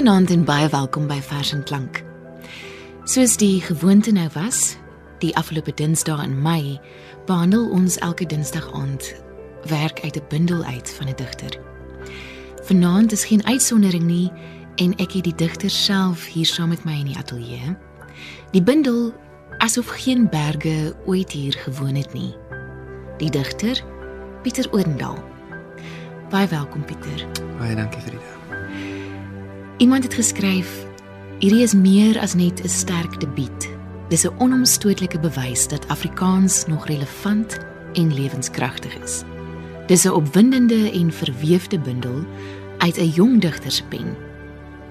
Goeienaand en baie welkom by Vers en Klank. Soos die gewoonte nou was, die afgelope Dinsdae in Mei, behandel ons elke Dinsdag aand werk uit 'n bundel uit van 'n digter. Vanaand is geen uitsondering nie en ek het die digter self hier saam met my in die ateljee. Die bundel asof geen berge ooit hier gewoon het nie. Die digter Pieter Oendal. Baie welkom Pieter. Baie dankie Frida. Iemand het geskryf: Hierdie is meer as net 'n sterk debuut. Dis 'n onomstotelike bewys dat Afrikaans nog relevant en lewenskragtig is. Dis 'n opwindende en verweefde bundel uit 'n jong digter se pen.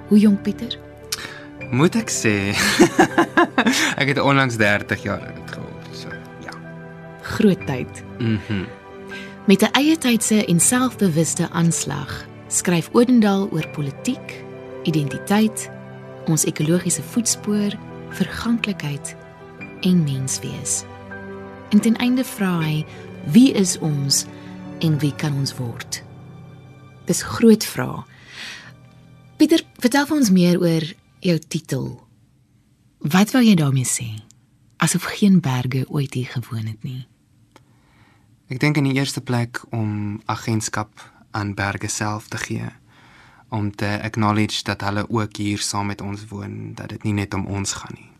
Hoe jong Pieter? Moet ek sê ek het onlangs 30 jaar oud geword. So, ja. Groot tyd. Mhm. Mm Met 'n eie tydse en selfbewuste aanslag skryf Odendal oor politiek, identiteit, ons ekologiese voetspoor, verganklikheid en menswees. En ten einde vra hy: Wie is ons en wie kan ons word? Dis groot vrae. Pieter, vertel vir ons meer oor jou titel. Wat wou jy daarmee sê? Asof geen berge ooit hier gewoon het nie. Ek dink in die eerste plek om agentskap aan berge self te gee om te acknowledge dat hulle ook hier saam met ons woon, dat dit nie net om ons gaan nie.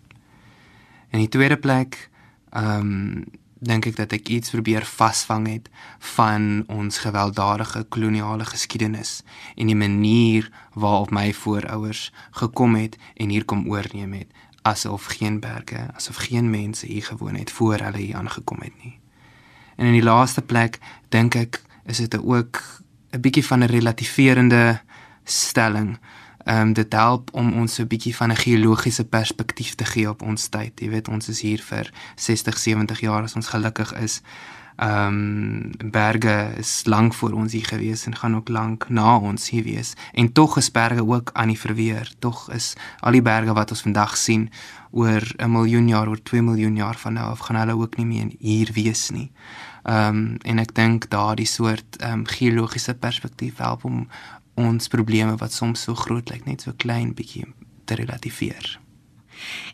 In die tweede plek, ehm um, dink ek dat ek iets probeer vasvang het van ons gewelddadige koloniale geskiedenis en die manier waarop my voorouers gekom het en hier kom oorneem het asof geen berge, asof geen mense hier gewoon het voor hulle hier aangekom het nie. En in die laaste plek dink ek is dit ook 'n bietjie van 'n relativerende stelling. Ehm um, dit help om ons so 'n bietjie van 'n geologiese perspektief te gee op ons tyd. Jy weet, ons is hier vir 60, 70 jaar as ons gelukkig is. Ehm um, berge is lank voor ons hier gewees en gaan ook lank na ons hier wees. En tog is berge ook aan die verweer. Tog is al die berge wat ons vandag sien oor 'n miljoen jaar, oor 2 miljoen jaar van nou af gaan hulle ook nie meer hier wees nie. Ehm um, en ek dink daardie soort ehm um, geologiese perspektief help om ons probleme wat soms so groot lyk net so klein bietjie te relativeer.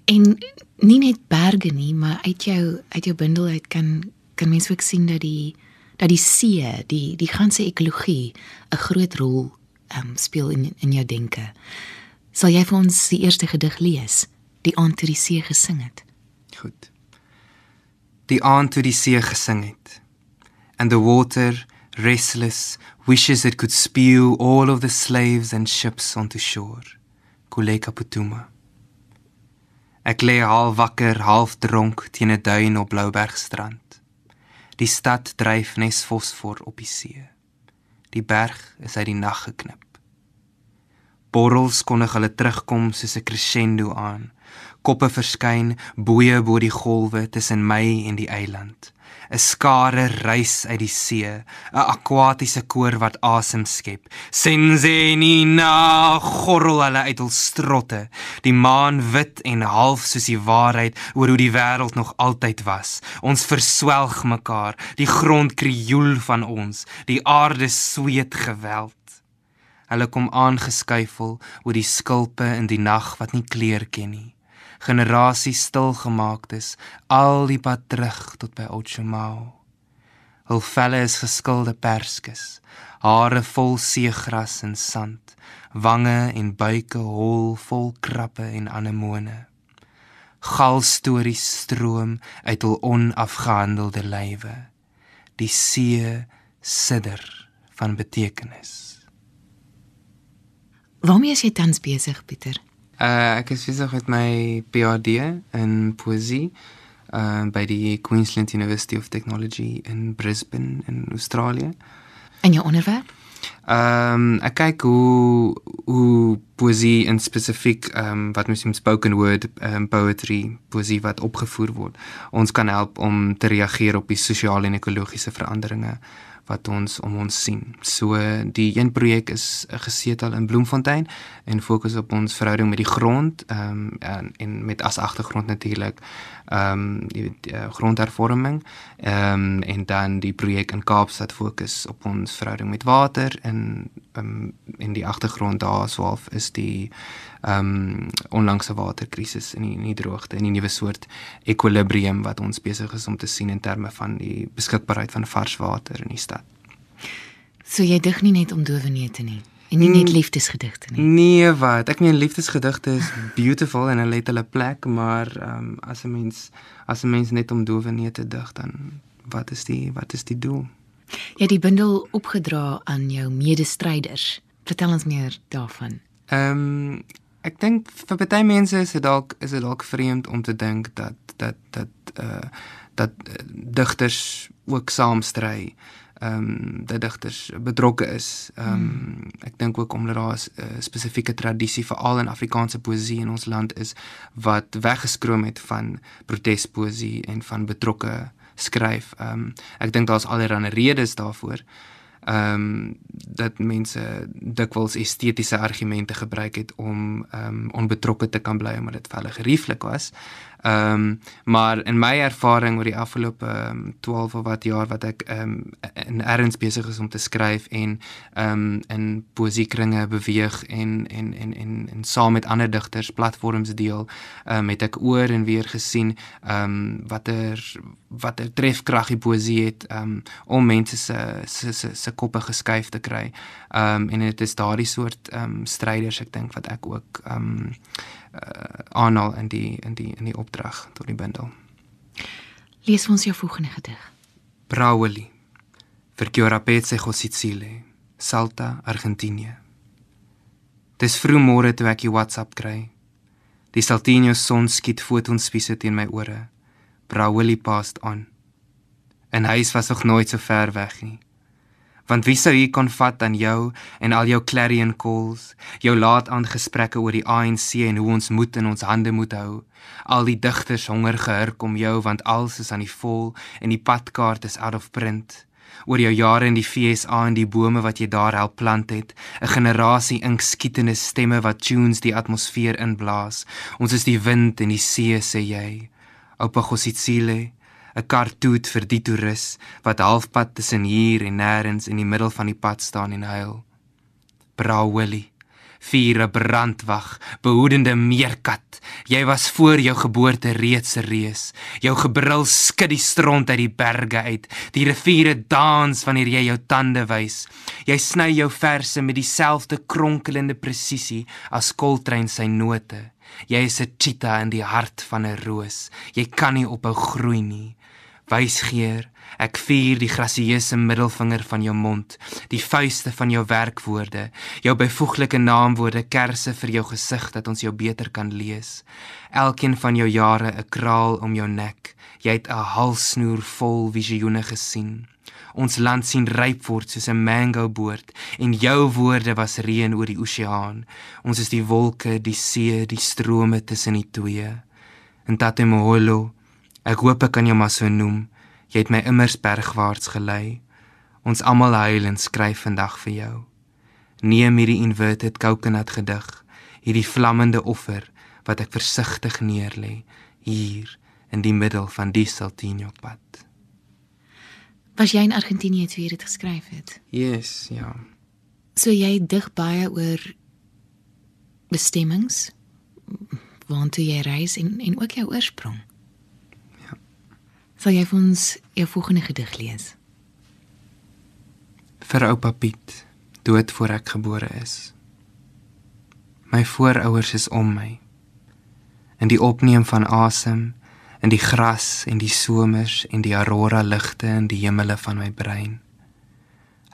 En nie net berge nie, maar uit jou uit jou bundel uit kan kan mens ook sien dat die dat die see, die die ganse ekologie 'n groot rol um, speel in in jou denke. Sal jy vir ons die eerste gedig lees, die aand toe die see gesing het? Goed. Die aand toe die see gesing het. And the water restless, wishes it could spew all of the slaves and ships onto shore. Kuleka Putuma. Ek lê half wakker, half dronk teen 'n duin op Bloubergstrand. Die stad dryf nes fosfor op die see. Die berg is uit die nag geknip. Borrels kondig hulle terugkom soos 'n crescendo aan. Koppe verskyn, boeye bo die golwe tussen my en die eiland. 'n skare reis uit die see, 'n akwatiese koor wat asem skep. Senzenina gorrel hulle uit hul strotte, die maan wit en half soos die waarheid oor hoe die wêreld nog altyd was. Ons verswelg mekaar, die grond krioel van ons, die aarde sweet geweld. Hulle kom aangeskuifel oor die skulpe in die nag wat nie kleur ken nie generasies stil gemaak is al die pad terug tot by Ochumau. Hul velle is geskilde perskes, hare vol seegras en sand, wange en buike hol vol krappe en anemone. Galstories stroom uit hul onafgehandelde lywe. Die see sidder van betekenis. Waarmee is jy tans besig, Pieter? Uh, ek is besig met my PhD in poesie uh by die Queensland University of Technology in Brisbane in Australië. En jou onderwerp? Ehm um, ek kyk hoe hoe poesie in spesifiek ehm um, wat mens met spoken word um, poetry poesie wat opgevoer word. Ons kan help om te reageer op die sosiale en ekologiese veranderinge wat ons om ons sien. So die een projek is gesetel in Bloemfontein en fokus op ons verhouding met die grond ehm um, en, en met as agtergrond natuurlik ehm um, die, die uh, grondhervorming ehm um, en dan die projek in Kaapstad fokus op ons verhouding met water en um, in die agtergrond daar swaalf is die ehm um, onlangse waterkrisis in die, in die droogte en die nuwe soort ekwilibrium wat ons besig is om te sien in terme van die beskikbaarheid van vars water in die stad. So jy dig nie net om dowenete nie en nie net liefdesgedigte nie. Nee, wat? Ek meen liefdesgedigte is beautiful en hulle het hulle plek, maar ehm um, as 'n mens as 'n mens net om dowenete dig dan wat is die wat is die doel? Jy het die bundel opgedra aan jou medestryders. Vertel ons meer daarvan. Ehm um, ek dink vir baie mense is dit dalk is dit dalk vreemd om te dink dat dat dat uh dat digters ook saam stry. Ehm um, dat digters betrokke is. Ehm um, ek dink ook omdat daar 'n spesifieke tradisie veral in Afrikaanse poësie in ons land is wat weggeskroom het van protespoesie en van betrokke skryf. Ehm um, ek dink daar's allerlei redes daarvoor. Ehm um, dat mense dikwels estetiese argumente gebruik het om ehm um, onbetrokke te kan bly omdat dit vir hulle gerieflik was. Ehm um, maar in my ervaring oor die afgelope um, 12 of wat jaar wat ek ehm um, in erns besig is om te skryf en ehm um, in poesiekringe beweeg en en en en en saam met ander digters platforms deel, ehm um, het ek oor en weer gesien ehm um, watter watter trefkrag die poesie het um, om mense se se se se koppe geskuif te kry. Ehm um, en dit is daardie soort ehm um, stryders ek dink wat ek ook ehm um, uh, aanhaal in die in die in die opdrag tot die bundel. Lees ons jou volgende gedig. Brauli. Vir Chiorapetse Sicile, Salta, Argentinië. Dis vroeg môre toe ek die WhatsApp kry. Die Saltinho son skiet fotonspiese teen my ore. Brauli passed on. En hy was nog nooit so ver weg nie. Want wie sou hier kon vat aan jou en al jou clarion calls, jou laat aan gesprekke oor die ANC en hoe ons moet in ons hande moet hou. Al die digters honger gehurk om jou want alles is aan die vol en die padkaart is out of print. Oor jou jare in die FSA en die bome wat jy daar help plant het, 'n generasie inkskietende stemme wat tunes die atmosfeer inblaas. Ons is die wind en die see sê jy. Oupa Gositsile 'n kartoet vir die toerus wat halfpad tussen hier en nêrens in die middel van die pad staan en huil. Braweli, vier 'n brandwag, behoedende meerkat. Jy was voor jou geboorte reeds 'n reus. Jou gebrul skud die stront uit die berge uit. Die riviere dans wanneer jy jou tande wys. Jy sny jou verse met dieselfde kronkelende presisie as Koltrein sy note. Jy is 'n cheetah in die hart van 'n roos. Jy kan nie ophou groei nie wysgeer. Ek vier die grasieuse middelvinger van jou mond die vuiste van jou werkwoorde jou byvoeglike naamwoorde kersse vir jou gesig dat ons jou beter kan lees. Elkeen van jou jare 'n kraal om jou nek. Jy het 'n halsnoer vol visioene gesien. Ons land sien ryp word soos 'n mango boord en jou woorde was reën oor die oseaan ons is die wolke die see die strome tussen die twee. En tatemolo Ek hoop ek kan jou maar so noem. Jy het my immers bergwaarts gelei. Ons almal huil en skryf vandag vir jou. Neem hierdie inverted coconut gedig, hierdie vlammende offer wat ek versigtig neerlê hier in die middel van die Saltino pad. Was jy in Argentinië toe jy dit geskryf het? Yes, ja. So jy dig baie oor bestemmings, waartoe jy reis en en ook jou oorsprong. Sal jy vir ons jou volgende gedig lees? Vir oupa Piet, dood voor ek gebore is. My voorouers is om my. In die opneem van asem, in die gras en die somers en die aurora ligte in die hemele van my brein.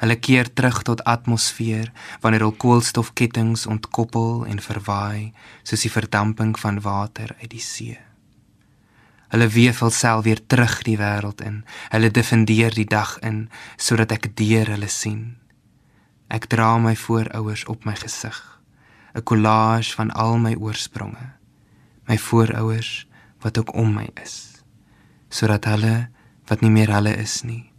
Hulle keer terug tot atmosfeer wanneer hul koolstofkettinge ontkoppel en verwaai soos die verdamping van water uit die see. Hulle weef hulself weer terug die wêreld in. Hulle defendeer die dag in sodat ek deur hulle sien. Ek dra my voorouers op my gesig, 'n collage van al my oorspronge. My voorouers wat ook om my is, sodat hulle wat nie meer hulle is nie,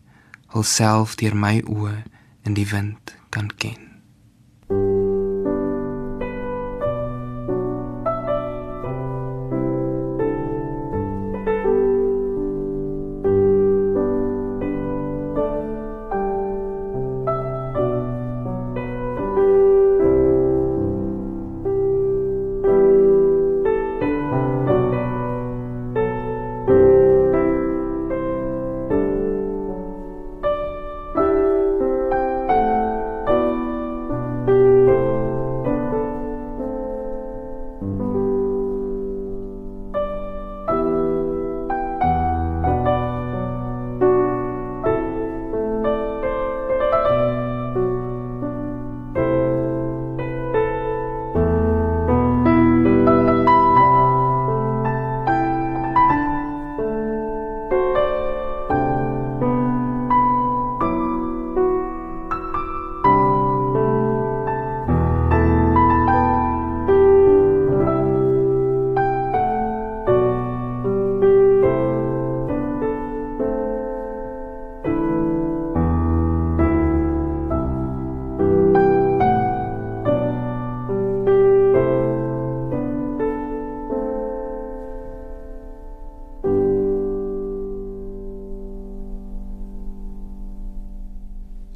hulself deur my oë in die wind kan ken.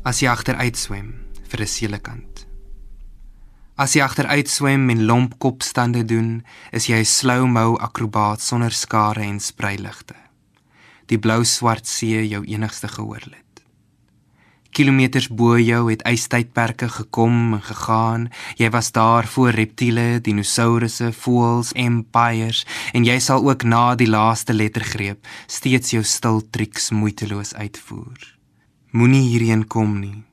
As jy agteruit swem vir 'n seelekant. As jy agteruit swem en lomp kopstande doen, is jy 'n slow-mo akrobaat sonder skare en spreiligte. Die blou-swart see jou enigste gehoorlid kilometers bo jou het ystydperke gekom en gegaan. Jy was daar voor reptiele, dinosourusse, voëls, empires en jy sal ook na die laaste lettergreep steeds jou stil triks moeiteloos uitvoer. Moenie hierheen kom nie.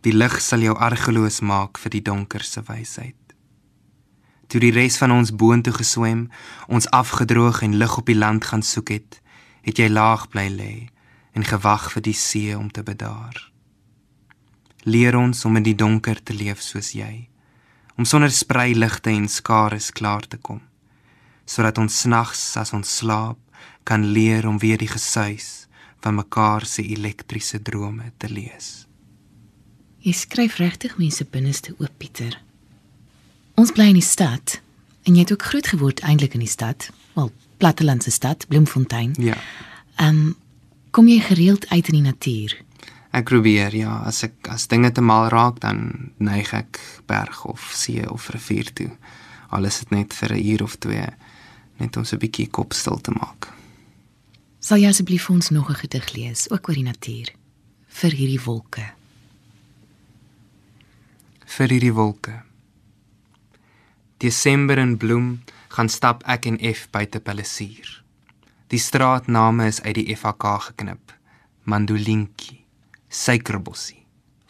Die lig sal jou argeloos maak vir die donker se wysheid. Toe die res van ons boontoe geswem, ons afgedroog en lig op die land gaan soek het, het jy laag bly lê en gewag vir die see om te bedaar leer ons om in die donker te leef soos jy om sonder spreiligte en skares klaar te kom sodat ons snags as ons slaap kan leer om weer die gesuis van mekaar se elektriese drome te lees. Jy skryf regtig mense binneste oop Pieter. Ons bly in die stad en jy het ook groot geword eintlik in die stad wel plattelandse stad Bloemfontein. Ja. Ehm um, kom jy gereeld uit in die natuur? Ek probeer ja, as ek as dinge te mal raak dan neig ek berg of see of rivier toe. Alles is net vir 'n uur of twee net om so 'n bietjie kop stil te maak. Sal jy asseblief ons nog 'n gedig lees ook oor die natuur vir hierdie wolke? Vir hierdie wolke. Desember in bloem gaan stap ek en F buite Palisier. Die straatname is uit die FHK geknip. Mandolinki suikerbossie,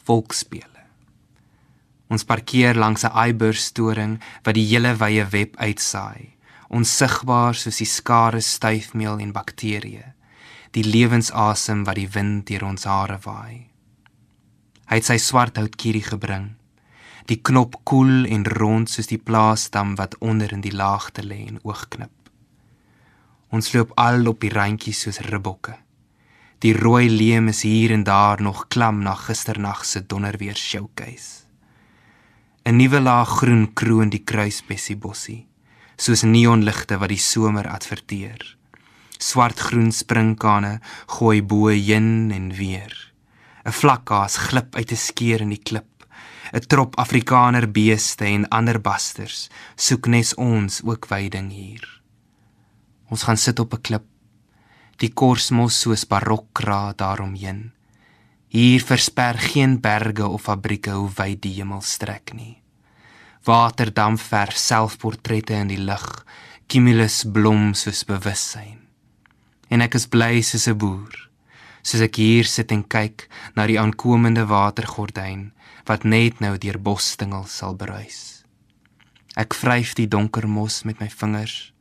volksspele. Ons parkeer langs 'n eiberstoring wat die hele wye web uitsaai, onsigbaar soos die skare styfmeel en bakterieë, die lewensasem wat die wind deur ons hare waai. Hy het sy swart houtkierie gebring. Die knop koel en rond soos die plaastam wat onder in die laagte lê en oogknip. Ons loop al op die randjies soos ribbokke. Die rooi leem is hier en daar nog klam na gisternag se donderweer showcase. 'n Nuwe laag groen kroon die kruisbessiebossie, soos neonligte wat die somer adverteer. Swart-groen springkane gooi bo heen en weer. 'n Vlakkaas glip uit 'n skeur in die klip. 'n Trop Afrikaner beeste en ander basters soek nes ons ook veiding hier. Ons gaan sit op 'n klip die korsmos soos barokkra daaromheen. Hier versper geen berge of fabrieke hoe wyd die hemel strek nie. Waterdamp verf selfportrette in die lug, cumulus blom soos bewussyn. En ek is bly soos 'n boer, soos ek hier sit en kyk na die aankomende watergordyn wat net nou deur bosstingels sal bruis. Ek vryf die donker mos met my vingers,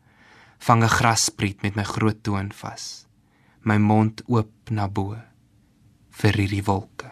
vang 'n grasspriet met my groot toon vas my mond oop na bo vir hierdie wolke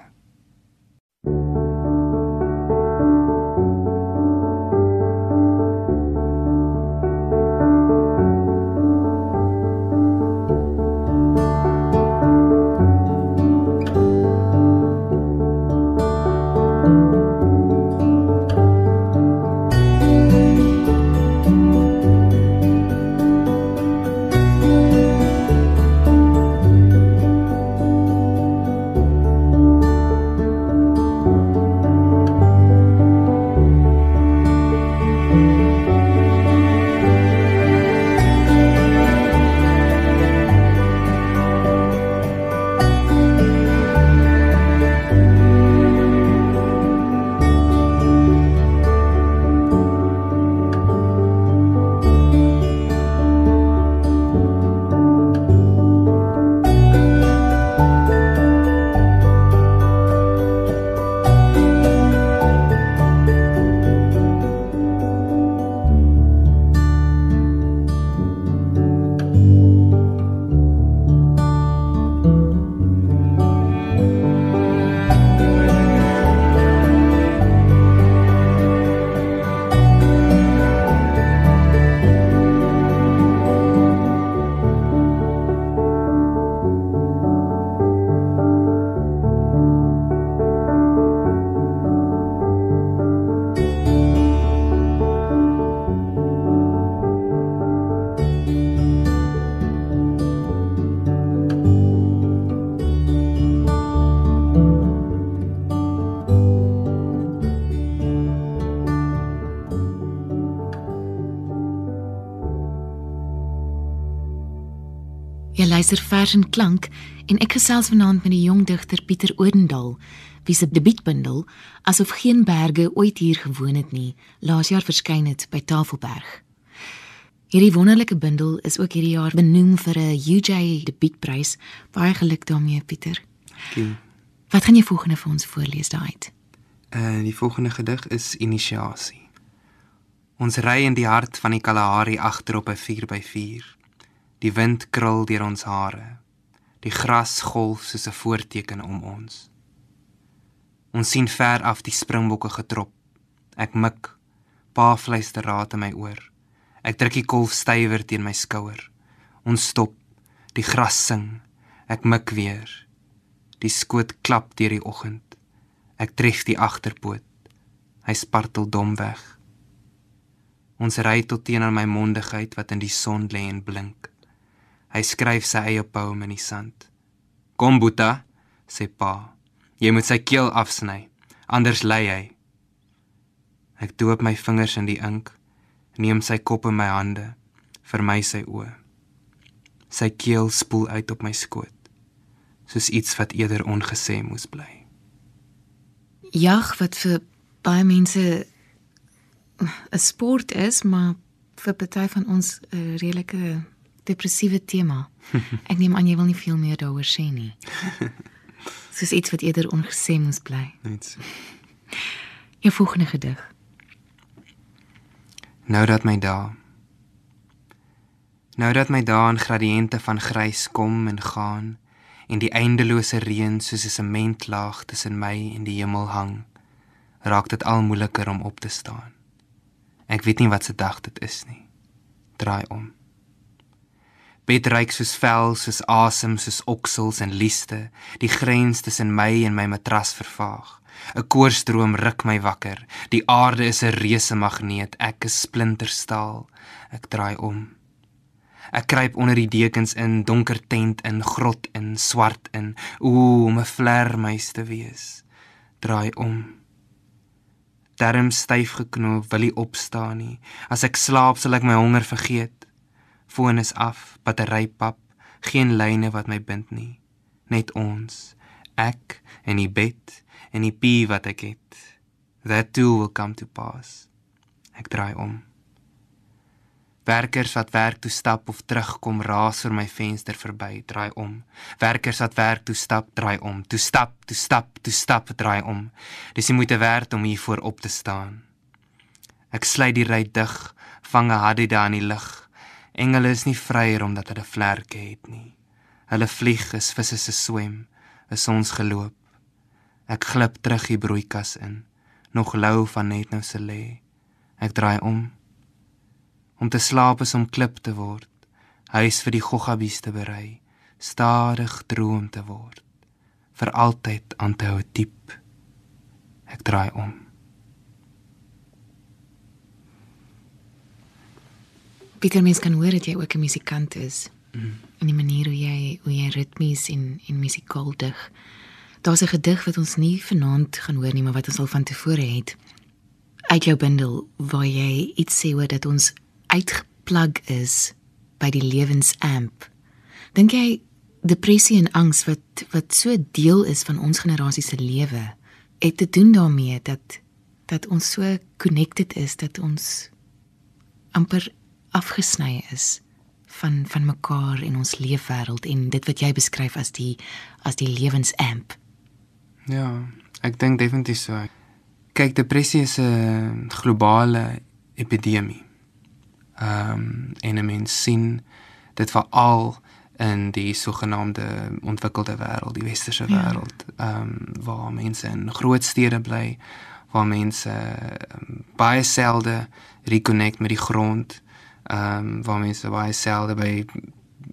Jy luister vers en klank en ek gesels vanaand met die jong digter Pieter Odendaal wie se debuutbundel asof geen berge ooit hier gewoon het nie, laas jaar verskyn het by Tafelberg. Hierdie wonderlike bundel is ook hierdie jaar benoem vir 'n UJ debuutprys. Baie geluk daarmee, Pieter. Dankie. Wat gaan jy volgende vir ons voorlees daai? Uh die volgende gedig is Inisiasie. Ons ry in die hart van die Kalahari agter op 'n 4x4. Die wind krul deur ons hare. Die gras golf soos 'n voorteken om ons. Ons sien ver af die springbokke getrop. Ek mik. Pa fluister raad in my oor. Ek druk die kolf stywer teen my skouer. Ons stop. Die gras sing. Ek mik weer. Die skoot klap deur die oggend. Ek tref die agterpoot. Hy spartel dom weg. Ons ry tot teen aan my mondigheid wat in die son lê en blink. Hy skryf sy eie poem in die sand. Kom Boeta, sê pa. Jy moet sy keel afsny, anders lê hy. Ek doop my vingers in die ink, neem sy kop in my hande, vermy sy oë. Sy keel spoel uit op my skoot, soos iets wat eerder ongesê moes bly. Jag wat vir baie mense 'n sport is, maar vir party van ons 'n redelike depressiewe tema. Ek neem aan jy wil nie veel meer daaroor sê nie. soos iets wat eerder ongesê moes bly. Net so. Jou volgende gedig. Nou dat my dae Nou dat my dae in gradiënte van grys kom en gaan en die eindelose reën soos 'n sementlaag tussen my en die hemel hang, raak dit al moeiliker om op te staan. Ek weet nie wat se dag dit is nie. Draai om. Bed ryk soos vel, soos asem, soos oksels en lieste, die grens tussen my en my matras vervaag. 'n Koorstroom ruk my wakker. Die aarde is 'n reuse magneet, ek is splinterstaal. Ek draai om. Ek kruip onder die dekens in, donker tent in, grot in, swart in, ooh, om 'n vlermuis te wees. Draai om. Darm styf geknoop, wil nie opstaan nie. As ek slaap, sal ek my honger vergeet. Foon is af, batterypap, geen lyne wat my bind nie. Net ons, ek en die bed en die pie wat ek het. That too will come to pass. Ek draai om. Werkers wat werk toe stap of terugkom raas oor my venster verby, draai om. Werkers wat werk toe stap, draai om. Toe stap, toe stap, toe stap, draai om. Dis nie moeite werd om hier voor op te staan. Ek sluit die ry dig, vang 'n hadida in die lug. Engele is nie vryer omdat hulle vlerke het nie. Hulle vlieg is visse se swem, is ons geloop. Ek glip terug die broeikas in, nog lou van net nou se lê. Ek draai om. Om te slaap is om klip te word, huis vir die goggabies te berei, stadig droom te word, vir altyd aan te hou diep. Ek draai om. Pieter mens kan hoor dat jy ook 'n musikant is. Mm. In die manier hoe jy hoe jy ritmies en en musikaal dig. Daar's 'n gedig wat ons nie vanaand gaan hoor nie, maar wat ons al van tevore het. Uit jou bundel waar jy iets sê oor dat ons uitgeplug is by die lewensamp. Dink jy depressie en angs wat wat so deel is van ons generasie se lewe het te doen daarmee dat dat ons so connected is dat ons amper afgesny is van van mekaar in ons leefwêreld en dit wat jy beskryf as die as die lewensamp. Ja, ek dink definitief so. Kyk, depressie is 'n globale epidemie. Ehm um, en 'n mens sien dit veral in die sogenaamde ontwikkelde wêreld, die westerse wêreld, ehm ja. um, waar mense in groot stede bly, waar mense um, baie selde reconnect met die grond ehm um, waar mense baie selde by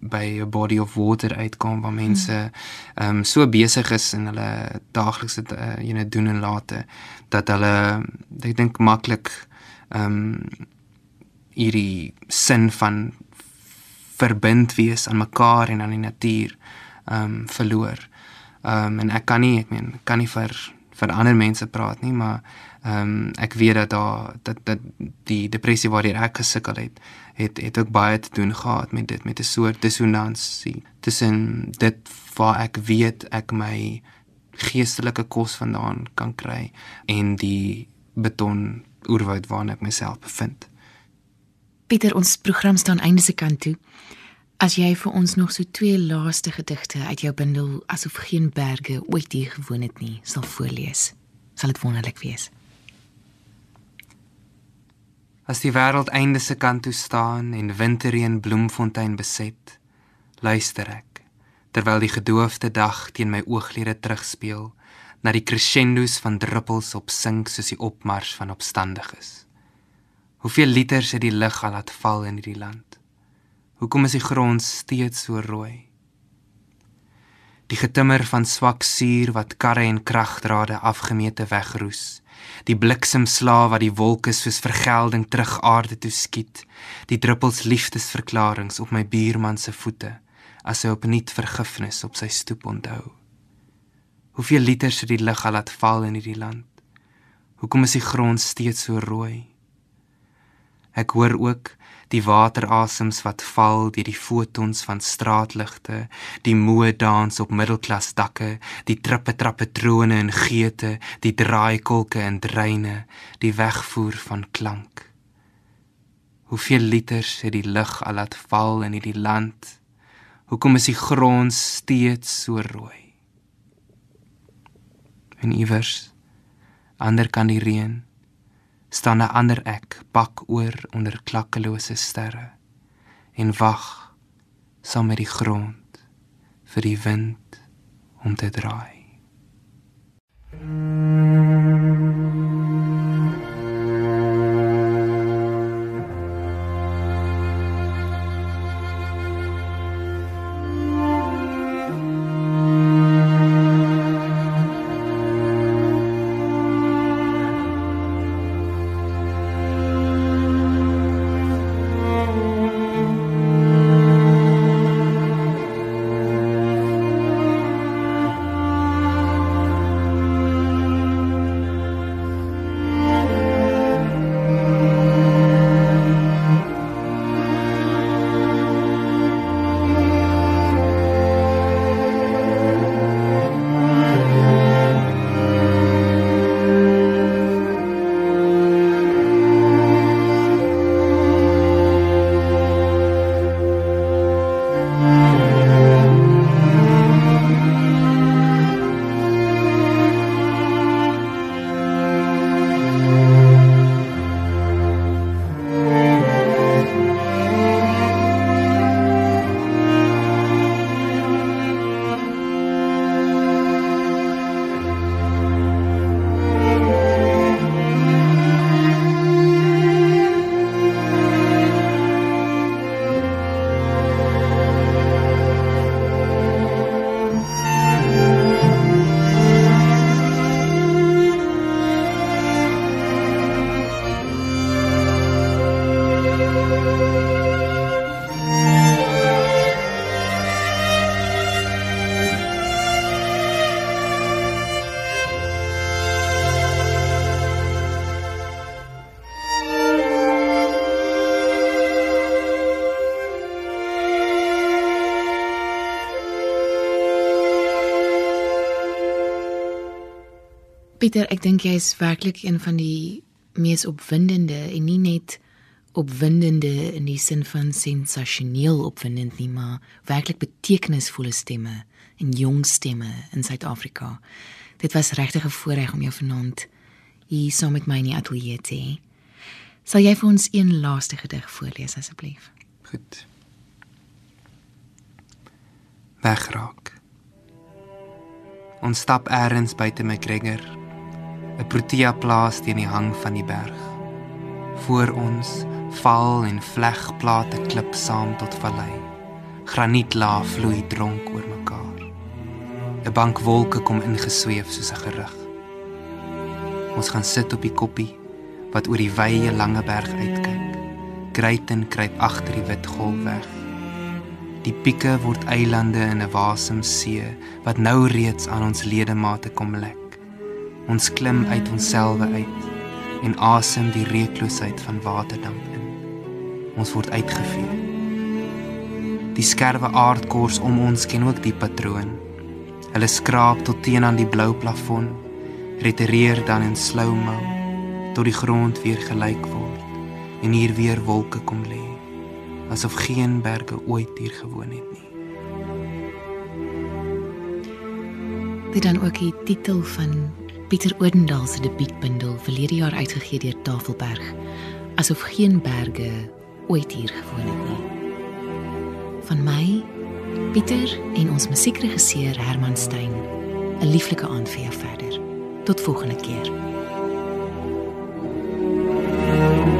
by 'n body of water uitkom waar mense ehm um, so besig is in hulle daaglikse uh, you know doen en late dat hulle ek dink maklik ehm um, hierdie sin van verbind wees aan mekaar en aan die natuur ehm um, verloor. Ehm um, en ek kan nie ek meen kan nie vir vir ander mense praat nie, maar ehm um, ek weet dat daar dat dat die depressie waardeur ek gesukkel het het het ook baie te doen gehad met dit met 'n soort dissonansie tussen dit waar ek weet ek my geestelike kos vandaan kan kry en die beton oerwoud waarin ek myself bevind. Pieter, ons program staan einde se kant toe. As jy vir ons nog so twee laaste gedigte uit jou bundel asof geen berge ooit hier gewoon het nie, sal voorlees, sal dit wonderlik wees. As die wêreld einde se kant toe staan en winterreën bloemfontein beset, luister ek terwyl die gedoofde dag teen my ooglede terugspeel na die crescendos van druppels op sink soos die opmars van opstandiges. Hoeveel liters het die lug al laat val in hierdie land? Hoekom is die grond steeds so rooi? Die getimmer van swak suur wat karre en kragdrade afgemete wegroes. Die bliksemslae wat die wolke soos vergelding terug aarde toe skiet. Die druppels liefdesverklaringe op my buurman se voete as hy opnuut vergifnis op sy stoep onthou. Hoeveel liters het die lug al laat val in hierdie land? Hoekom is die grond steeds so rooi? Ek hoor ook die waterasems wat val deur die fotons van straatligte, die moe dans op middelklas dakke, die trippe trappe trone en geete, die draaikolke en dreine, die wegvoer van klank. Hoeveel liters het die lug al laat val in hierdie land? Hoekom is die grond steeds so rooi? En iewers ander kan die reën staan 'n ander ek bak oor onder klakkelose sterre en wag saam met die grond vir die wind om te draai. Pieter, ek dink jy is werklik een van die mees opwindende en nie net opwindende in die sin van sensasioneel opwindend nie, maar werklik betekenisvolle stemme en jong stemme in Suid-Afrika. Dit was regtig 'n voorreg om jou vanaand hier saam met my in die ateljee te hê. Sal jy vir ons een laaste gedig voorlees asseblief? Goed. Wegraak. Ons stap eers buite my kregger 'n protea plaas teen die hang van die berg. Voor ons val en vlegplate klip saam tot vallei. Granietlaag vloei dronk oor mekaar. 'n Bank wolke kom ingesweef soos 'n gerug. Ons gaan sit op die koppie wat oor die wye lange berg uitkyk. Kruiten kruip agter die wit golf weg. Die pieke word eilande in 'n wasem see wat nou reeds aan ons ledemate kom lek. Ons klim uit onsselwe uit en asem die reukloosheid van waterdamp in. Ons word uitgevee. Die skerwe aardkors om ons ken ook die patroon. Hulle skraap tot teen aan die blou plafon, retireer dan in slow-mo tot die grond weer gelyk word en hier weer wolke kom lê, asof geen berge ooit hier gewoon het nie. Dit dan ook die titel van Pieter Odendaal se debuutbundel verlede jaar uitgegee deur Tafelberg, asof geen berge ooit hier gewoon het nie. Van my, Pieter en ons musiekregisseur Herman Stein. 'n Lieflike aand vir jou verder. Tot volgende keer. thank you